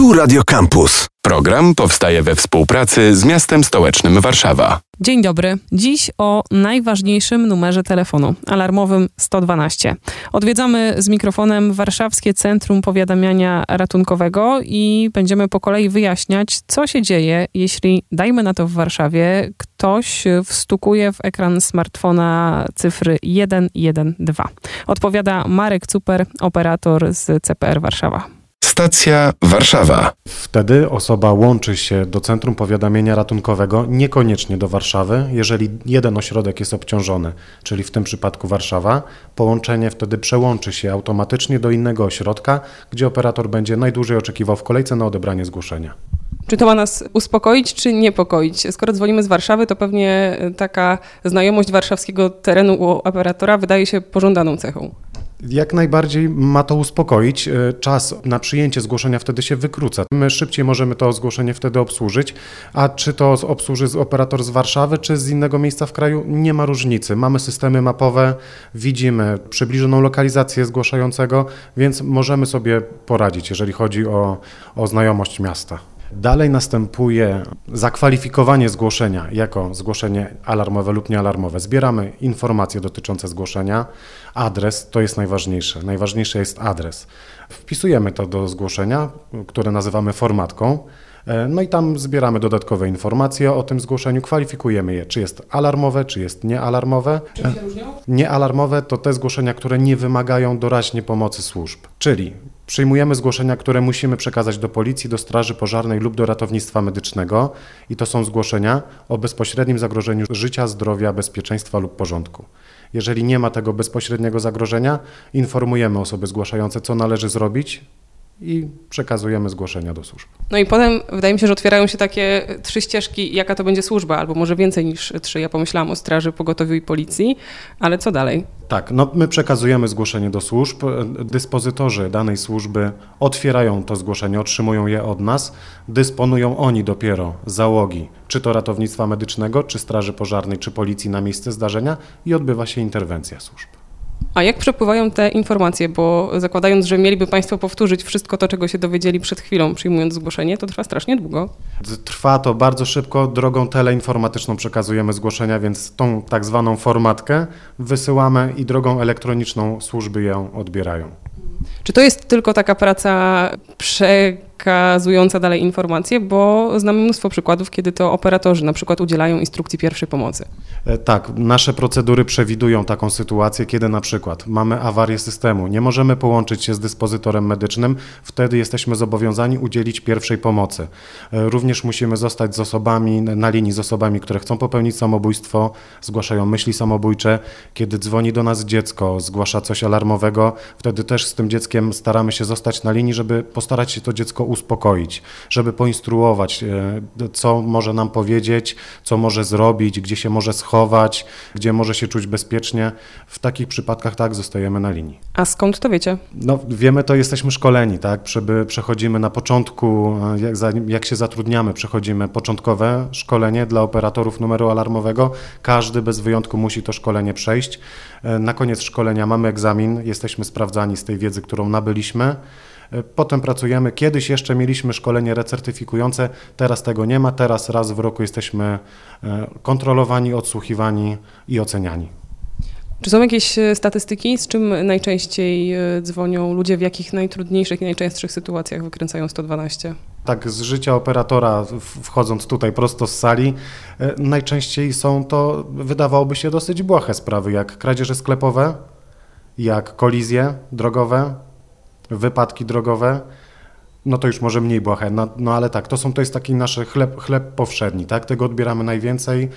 Tu Radio Campus. Program powstaje we współpracy z miastem stołecznym Warszawa. Dzień dobry. Dziś o najważniejszym numerze telefonu alarmowym 112. Odwiedzamy z mikrofonem Warszawskie Centrum Powiadamiania Ratunkowego i będziemy po kolei wyjaśniać, co się dzieje, jeśli, dajmy na to w Warszawie, ktoś wstukuje w ekran smartfona cyfry 112. Odpowiada Marek Cuper, operator z CPR Warszawa. Stacja Warszawa. Wtedy osoba łączy się do Centrum Powiadamiania Ratunkowego, niekoniecznie do Warszawy. Jeżeli jeden ośrodek jest obciążony, czyli w tym przypadku Warszawa, połączenie wtedy przełączy się automatycznie do innego ośrodka, gdzie operator będzie najdłużej oczekiwał w kolejce na odebranie zgłoszenia. Czy to ma nas uspokoić, czy niepokoić? Skoro dzwonimy z Warszawy, to pewnie taka znajomość warszawskiego terenu u operatora wydaje się pożądaną cechą. Jak najbardziej ma to uspokoić. E, czas na przyjęcie zgłoszenia wtedy się wykróca. My szybciej możemy to zgłoszenie wtedy obsłużyć, a czy to obsłuży operator z Warszawy, czy z innego miejsca w kraju, nie ma różnicy. Mamy systemy mapowe, widzimy przybliżoną lokalizację zgłaszającego, więc możemy sobie poradzić, jeżeli chodzi o, o znajomość miasta. Dalej następuje zakwalifikowanie zgłoszenia jako zgłoszenie alarmowe lub niealarmowe. Zbieramy informacje dotyczące zgłoszenia. Adres to jest najważniejsze. Najważniejszy jest adres. Wpisujemy to do zgłoszenia, które nazywamy formatką. E, no i tam zbieramy dodatkowe informacje o tym zgłoszeniu, kwalifikujemy je, czy jest alarmowe, czy jest niealarmowe. Czym się różnią? Niealarmowe to te zgłoszenia, które nie wymagają doraźnie pomocy służb, czyli Przyjmujemy zgłoszenia, które musimy przekazać do policji, do straży pożarnej lub do ratownictwa medycznego i to są zgłoszenia o bezpośrednim zagrożeniu życia, zdrowia, bezpieczeństwa lub porządku. Jeżeli nie ma tego bezpośredniego zagrożenia, informujemy osoby zgłaszające, co należy zrobić, i przekazujemy zgłoszenia do służb. No i potem wydaje mi się, że otwierają się takie trzy ścieżki, jaka to będzie służba, albo może więcej niż trzy. Ja pomyślałam o straży, pogotowiu i policji, ale co dalej? Tak, no my przekazujemy zgłoszenie do służb. Dyspozytorzy danej służby otwierają to zgłoszenie, otrzymują je od nas. Dysponują oni dopiero załogi, czy to ratownictwa medycznego, czy straży pożarnej, czy policji na miejsce zdarzenia i odbywa się interwencja służb. A jak przepływają te informacje? Bo zakładając, że mieliby Państwo powtórzyć wszystko to, czego się dowiedzieli przed chwilą, przyjmując zgłoszenie, to trwa strasznie długo. Trwa to bardzo szybko. Drogą teleinformatyczną przekazujemy zgłoszenia, więc tą tak zwaną formatkę wysyłamy i drogą elektroniczną służby ją odbierają. Czy to jest tylko taka praca prze przekazująca dalej informacje, bo znamy mnóstwo przykładów, kiedy to operatorzy na przykład udzielają instrukcji pierwszej pomocy. E, tak, nasze procedury przewidują taką sytuację, kiedy na przykład mamy awarię systemu, nie możemy połączyć się z dyspozytorem medycznym, wtedy jesteśmy zobowiązani udzielić pierwszej pomocy. E, również musimy zostać z osobami na linii z osobami, które chcą popełnić samobójstwo, zgłaszają myśli samobójcze. Kiedy dzwoni do nas dziecko, zgłasza coś alarmowego, wtedy też z tym dzieckiem staramy się zostać na linii, żeby postarać się to dziecko uspokoić, żeby poinstruować, e, co może nam powiedzieć, co może zrobić, gdzie się może schować, gdzie może się czuć bezpiecznie. W takich przypadkach tak zostajemy na linii. A skąd to wiecie? No wiemy to, jesteśmy szkoleni, tak? Przechodzimy na początku, e, jak, jak się zatrudniamy, przechodzimy początkowe szkolenie dla operatorów numeru alarmowego. Każdy bez wyjątku musi to szkolenie przejść. E, na koniec szkolenia mamy egzamin, jesteśmy sprawdzani z tej wiedzy, którą nabyliśmy. Potem pracujemy. Kiedyś jeszcze mieliśmy szkolenie recertyfikujące, teraz tego nie ma. Teraz raz w roku jesteśmy e, kontrolowani, odsłuchiwani i oceniani. Czy są jakieś e, statystyki, z czym najczęściej e, dzwonią ludzie, w jakich najtrudniejszych i najczęstszych sytuacjach wykręcają 112? Tak, z życia operatora, wchodząc tutaj prosto z sali, najczęściej są to, wydawałoby się, dosyć błahe sprawy, jak kradzieże sklepowe, jak kolizje drogowe, wypadki drogowe, no to już może mniej błahe, no, no, ale tak, to, są, to jest taki nasz chleb, chleb powszedni, tak? Tego odbieramy najwięcej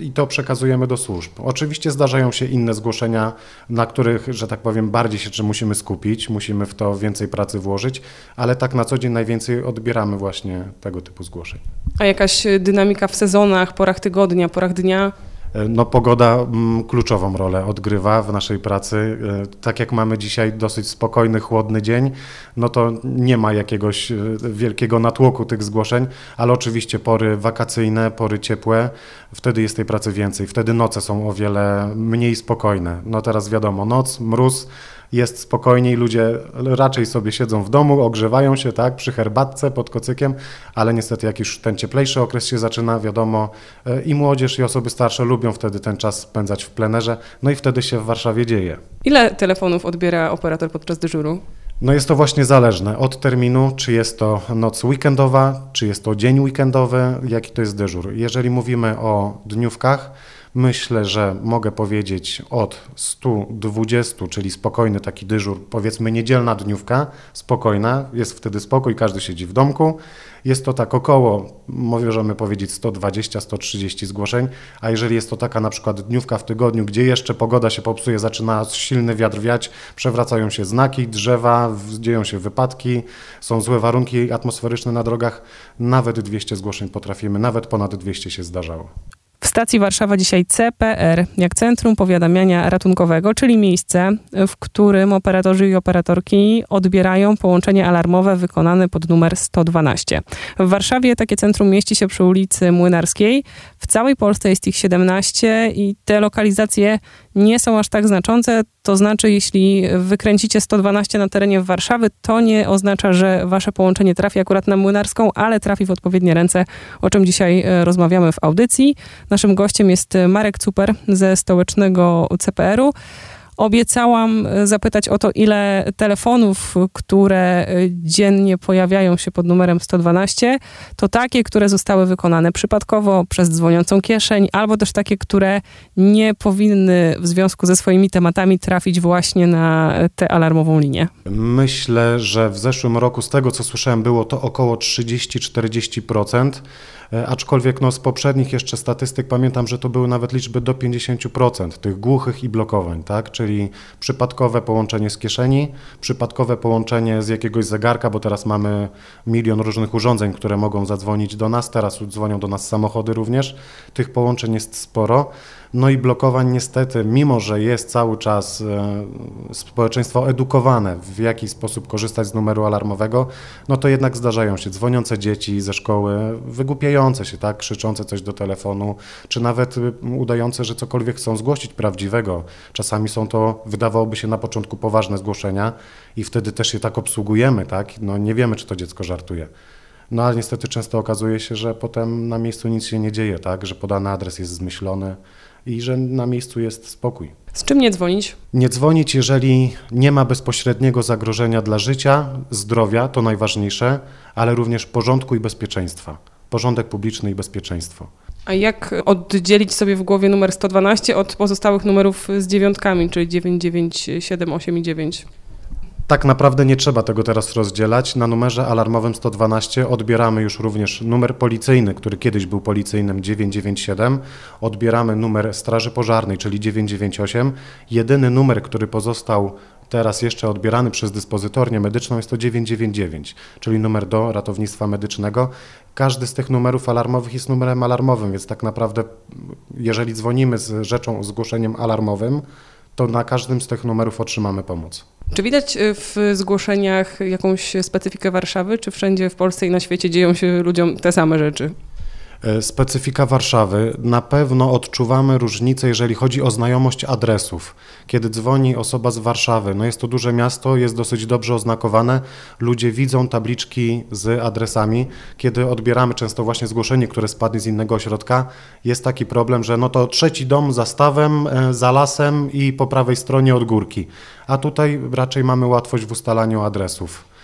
i to przekazujemy do służb. Oczywiście zdarzają się inne zgłoszenia, na których, że tak powiem, bardziej się czy musimy skupić, musimy w to więcej pracy włożyć, ale tak na co dzień najwięcej odbieramy właśnie tego typu zgłoszeń. A jakaś dynamika w sezonach, porach tygodnia, porach dnia? No, pogoda mm, kluczową rolę odgrywa w naszej pracy. E, tak jak mamy dzisiaj dosyć spokojny, chłodny dzień, no to nie ma jakiegoś e, wielkiego natłoku tych zgłoszeń, ale oczywiście pory wakacyjne, pory ciepłe, wtedy jest tej pracy więcej. Wtedy noce są o wiele mniej spokojne. No teraz wiadomo, noc, mróz, jest spokojniej, ludzie raczej sobie siedzą w domu, ogrzewają się, tak, przy herbatce, pod kocykiem, ale niestety jak już ten cieplejszy okres się zaczyna, wiadomo, e, i młodzież, i osoby starsze lubią wtedy ten czas spędzać w plenerze, no i wtedy się w Warszawie dzieje. Ile telefonów odbiera operator podczas dyżuru? No jest to właśnie zależne od terminu, czy jest to noc weekendowa, czy jest to dzień weekendowy, jaki to jest dyżur. Jeżeli mówimy o dniówkach, Myślę, że mogę powiedzieć od 120, czyli spokojny taki dyżur, powiedzmy niedzielna dniówka, spokojna, jest wtedy spokój, każdy siedzi w domku. Jest to tak około, możemy powiedzieć 120-130 zgłoszeń, a jeżeli jest to taka na przykład dniówka w tygodniu, gdzie jeszcze pogoda się popsuje, zaczyna silny wiatr wiać, przewracają się znaki, drzewa, dzieją się wypadki, są złe warunki atmosferyczne na drogach, nawet 200 zgłoszeń potrafimy, nawet ponad 200 się zdarzało. W stacji Warszawa dzisiaj CPR, jak Centrum Powiadamiania Ratunkowego, czyli miejsce, w którym operatorzy i operatorki odbierają połączenie alarmowe wykonane pod numer 112. W Warszawie takie centrum mieści się przy ulicy Młynarskiej. W całej Polsce jest ich 17 i te lokalizacje nie są aż tak znaczące. To znaczy, jeśli wykręcicie 112 na terenie Warszawy, to nie oznacza, że wasze połączenie trafi akurat na Młynarską, ale trafi w odpowiednie ręce, o czym dzisiaj e, rozmawiamy w audycji. Naszym gościem jest Marek Cuper ze stołecznego CPR-u. Obiecałam e, zapytać o to, ile telefonów, które e, dziennie pojawiają się pod numerem 112, to takie, które zostały wykonane przypadkowo przez dzwoniącą kieszeń, albo też takie, które nie powinny w związku ze swoimi tematami trafić właśnie na tę alarmową linię. Myślę, że w zeszłym roku, z tego co słyszałem, było to około 30-40%. E, aczkolwiek no, z poprzednich jeszcze statystyk pamiętam, że to były nawet liczby do 50% tych głuchych i blokowań, tak? Czyli przypadkowe połączenie z kieszeni, przypadkowe połączenie z jakiegoś zegarka, bo teraz mamy milion różnych urządzeń, które mogą zadzwonić do nas, teraz dzwonią do nas samochody również, tych połączeń jest sporo. No i blokowań niestety, mimo że jest cały czas e, społeczeństwo edukowane, w jaki sposób korzystać z numeru alarmowego, no to jednak zdarzają się dzwoniące dzieci ze szkoły, wygłupiające się, tak, krzyczące coś do telefonu, czy nawet udające, że cokolwiek chcą zgłosić prawdziwego. Czasami są to, wydawałoby się na początku poważne zgłoszenia i wtedy też je tak obsługujemy, tak, no nie wiemy, czy to dziecko żartuje. No ale niestety często okazuje się, że potem na miejscu nic się nie dzieje, tak, że podany adres jest zmyślony, i że na miejscu jest spokój. Z czym nie dzwonić? Nie dzwonić, jeżeli nie ma bezpośredniego zagrożenia dla życia, zdrowia, to najważniejsze, ale również porządku i bezpieczeństwa. Porządek publiczny i bezpieczeństwo. A jak oddzielić sobie w głowie numer 112 od pozostałych numerów z dziewiątkami, czyli 9, 9, 7, 8 i 9? Tak naprawdę nie trzeba tego teraz rozdzielać. Na numerze alarmowym 112 odbieramy już również numer policyjny, który kiedyś był policyjnym 997. Odbieramy numer Straży Pożarnej, czyli 998. Jedyny numer, który pozostał teraz jeszcze odbierany przez dyspozytornię medyczną jest to 999, czyli numer do ratownictwa medycznego. Każdy z tych numerów alarmowych jest numerem alarmowym, więc tak naprawdę jeżeli dzwonimy z rzeczą, zgłoszeniem alarmowym, to na każdym z tych numerów otrzymamy pomoc. Czy widać y, w zgłoszeniach jakąś specyfikę Warszawy, czy wszędzie w Polsce i na świecie dzieją się ludziom te same rzeczy? E, specyfika Warszawy. Na pewno odczuwamy różnicę, jeżeli chodzi o znajomość adresów. Kiedy dzwoni osoba z Warszawy, no jest to duże miasto, jest dosyć dobrze oznakowane, ludzie widzą tabliczki z adresami. Kiedy odbieramy często właśnie zgłoszenie, które spadnie z innego ośrodka, jest taki problem, że no to trzeci dom za stawem, e, za lasem i po prawej stronie od górki. A tutaj raczej mamy łatwość w ustalaniu adresów.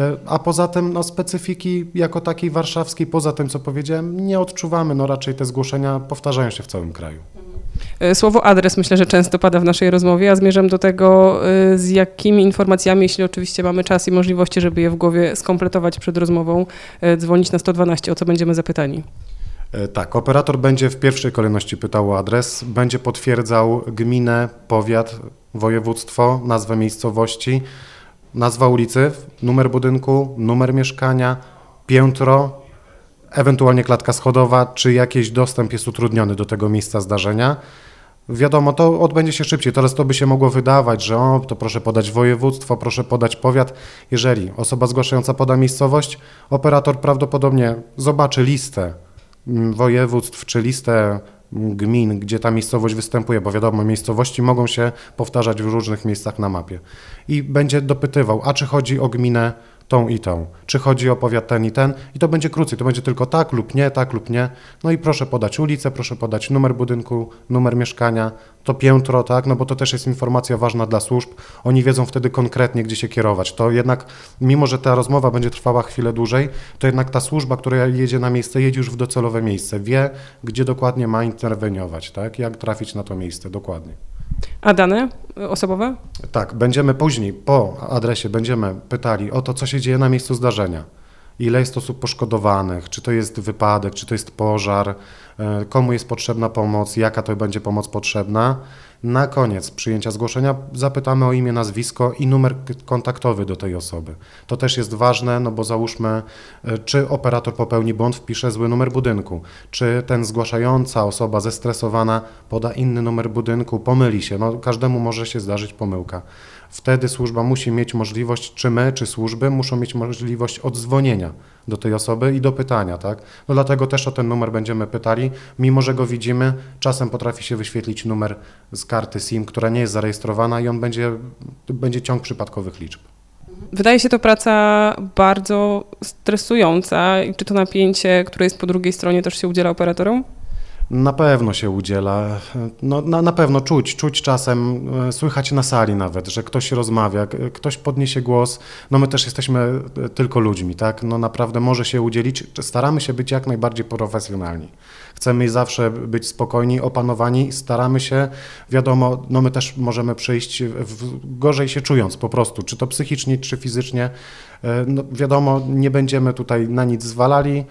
E, a poza tym no, specyfiki jako takiej warszawskiej, poza tym co powiedziałem, nie odczuwamy. No, raczej te zgłoszenia powtarzają się w całym kraju. E, słowo adres myślę, że często pada w naszej rozmowie, a zmierzam do tego, e, z jakimi informacjami, jeśli oczywiście mamy czas i możliwości, żeby je w głowie skompletować przed rozmową, dzwonić na 112, o co będziemy zapytani. Tak, operator będzie w pierwszej kolejności pytał o adres, będzie potwierdzał gminę, powiat, województwo, nazwę miejscowości, nazwa ulicy, numer budynku, numer mieszkania, piętro, ewentualnie klatka schodowa, czy jakiś dostęp jest utrudniony do tego miejsca zdarzenia. Wiadomo, to odbędzie się szybciej. Teraz to by się mogło wydawać, że o, to proszę podać województwo, proszę podać powiat. Jeżeli osoba zgłaszająca poda miejscowość, operator prawdopodobnie zobaczy listę mm, województw czy listę gmin, gdzie ta miejscowość występuje, bo wiadomo, miejscowości mogą się powtarzać w różnych miejscach na mapie. I będzie dopytywał, a czy chodzi o gminę tą i tą, czy chodzi o powiat ten i ten i to będzie krócej, to będzie tylko tak lub nie, tak lub nie. No i proszę podać ulicę, proszę podać numer budynku, numer mieszkania, to piętro, tak, no bo to też jest informacja ważna dla służb. Oni wiedzą wtedy konkretnie, gdzie się kierować. To jednak, mimo że ta rozmowa będzie trwała chwilę dłużej, to jednak ta służba, która jedzie na miejsce, jedzie już w docelowe miejsce, wie, gdzie dokładnie ma interweniować, tak, jak trafić na to miejsce, dokładnie. A dane osobowe? Tak, będziemy później po adresie będziemy pytali o to, co się dzieje na miejscu zdarzenia. Ile jest osób poszkodowanych, czy to jest wypadek, czy to jest pożar, e, komu jest potrzebna pomoc, jaka to będzie pomoc potrzebna. Na koniec przyjęcia zgłoszenia zapytamy o imię, nazwisko i numer kontaktowy do tej osoby. To też jest ważne, no bo załóżmy, e, czy operator popełni błąd, wpisze zły numer budynku, czy ten zgłaszająca osoba zestresowana poda inny numer budynku, pomyli się. No, każdemu może się zdarzyć pomyłka. Wtedy służba musi mieć możliwość, czy my, czy służby muszą mieć możliwość odzwonienia do tej osoby i do pytania, tak? No dlatego też o ten numer będziemy pytali, mimo że go widzimy, czasem potrafi się wyświetlić numer z karty SIM, która nie jest zarejestrowana i on będzie, będzie ciąg przypadkowych liczb. Wydaje się to praca bardzo stresująca. Czy to napięcie, które jest po drugiej stronie, też się udziela operatorom? Na pewno się udziela. No, na, na pewno czuć, czuć czasem, e, słychać na sali nawet, że ktoś rozmawia, ktoś podniesie głos. No my też jesteśmy e, tylko ludźmi, tak? No naprawdę może się udzielić. Staramy się być jak najbardziej profesjonalni. Chcemy zawsze być spokojni, opanowani. Staramy się, wiadomo, no my też możemy przyjść gorzej się czując po prostu, czy to psychicznie, czy fizycznie. E, no wiadomo, nie będziemy tutaj na nic zwalali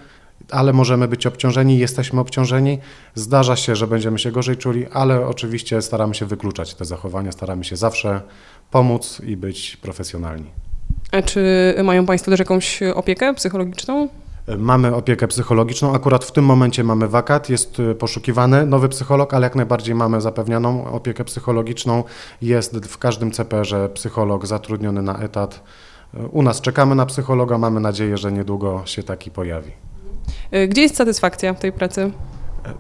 ale możemy być obciążeni, jesteśmy obciążeni. Zdarza się, że będziemy się gorzej czuli, ale oczywiście staramy się wykluczać te zachowania, staramy się zawsze pomóc i być profesjonalni. A czy mają Państwo też jakąś opiekę psychologiczną? Mamy opiekę psychologiczną. Akurat w tym momencie mamy wakat, jest poszukiwany nowy psycholog, ale jak najbardziej mamy zapewnioną opiekę psychologiczną. Jest w każdym CPR-ze psycholog zatrudniony na etat. U nas czekamy na psychologa, mamy nadzieję, że niedługo się taki pojawi. Y, gdzie jest satysfakcja w tej pracy?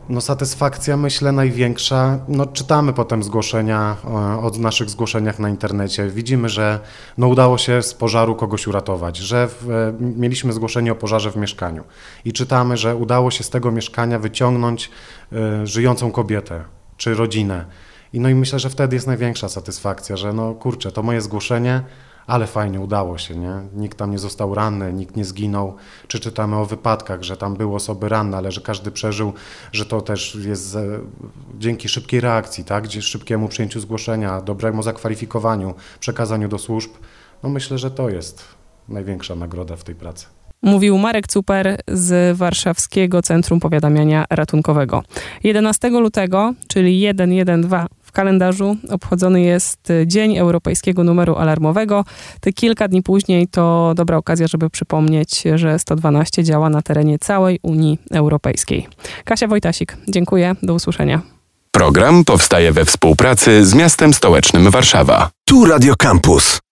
No satysfakcja myślę największa, no czytamy potem zgłoszenia o naszych zgłoszeniach na internecie, widzimy, że no udało się z pożaru kogoś uratować, że w, e, mieliśmy zgłoszenie o pożarze w mieszkaniu i czytamy, że udało się z tego mieszkania wyciągnąć y, żyjącą kobietę czy rodzinę. I no i myślę, że wtedy jest największa satysfakcja, że no kurczę, to moje zgłoszenie ale fajnie, udało się, nie? Nikt tam nie został ranny, nikt nie zginął. Czy czytamy o wypadkach, że tam były osoby ranne, ale że każdy przeżył, że to też jest dzięki szybkiej reakcji, tak? Szybkiemu przyjęciu zgłoszenia, dobremu zakwalifikowaniu, przekazaniu do służb. No myślę, że to jest największa nagroda w tej pracy. Mówił Marek Cuper z Warszawskiego Centrum Powiadamiania Ratunkowego. 11 lutego, czyli 112 w kalendarzu obchodzony jest Dzień Europejskiego Numeru Alarmowego. Te kilka dni później to dobra okazja, żeby przypomnieć, że 112 działa na terenie całej Unii Europejskiej. Kasia Wojtasik, dziękuję, do usłyszenia. Program powstaje we współpracy z miastem stołecznym Warszawa. Tu Radio Campus.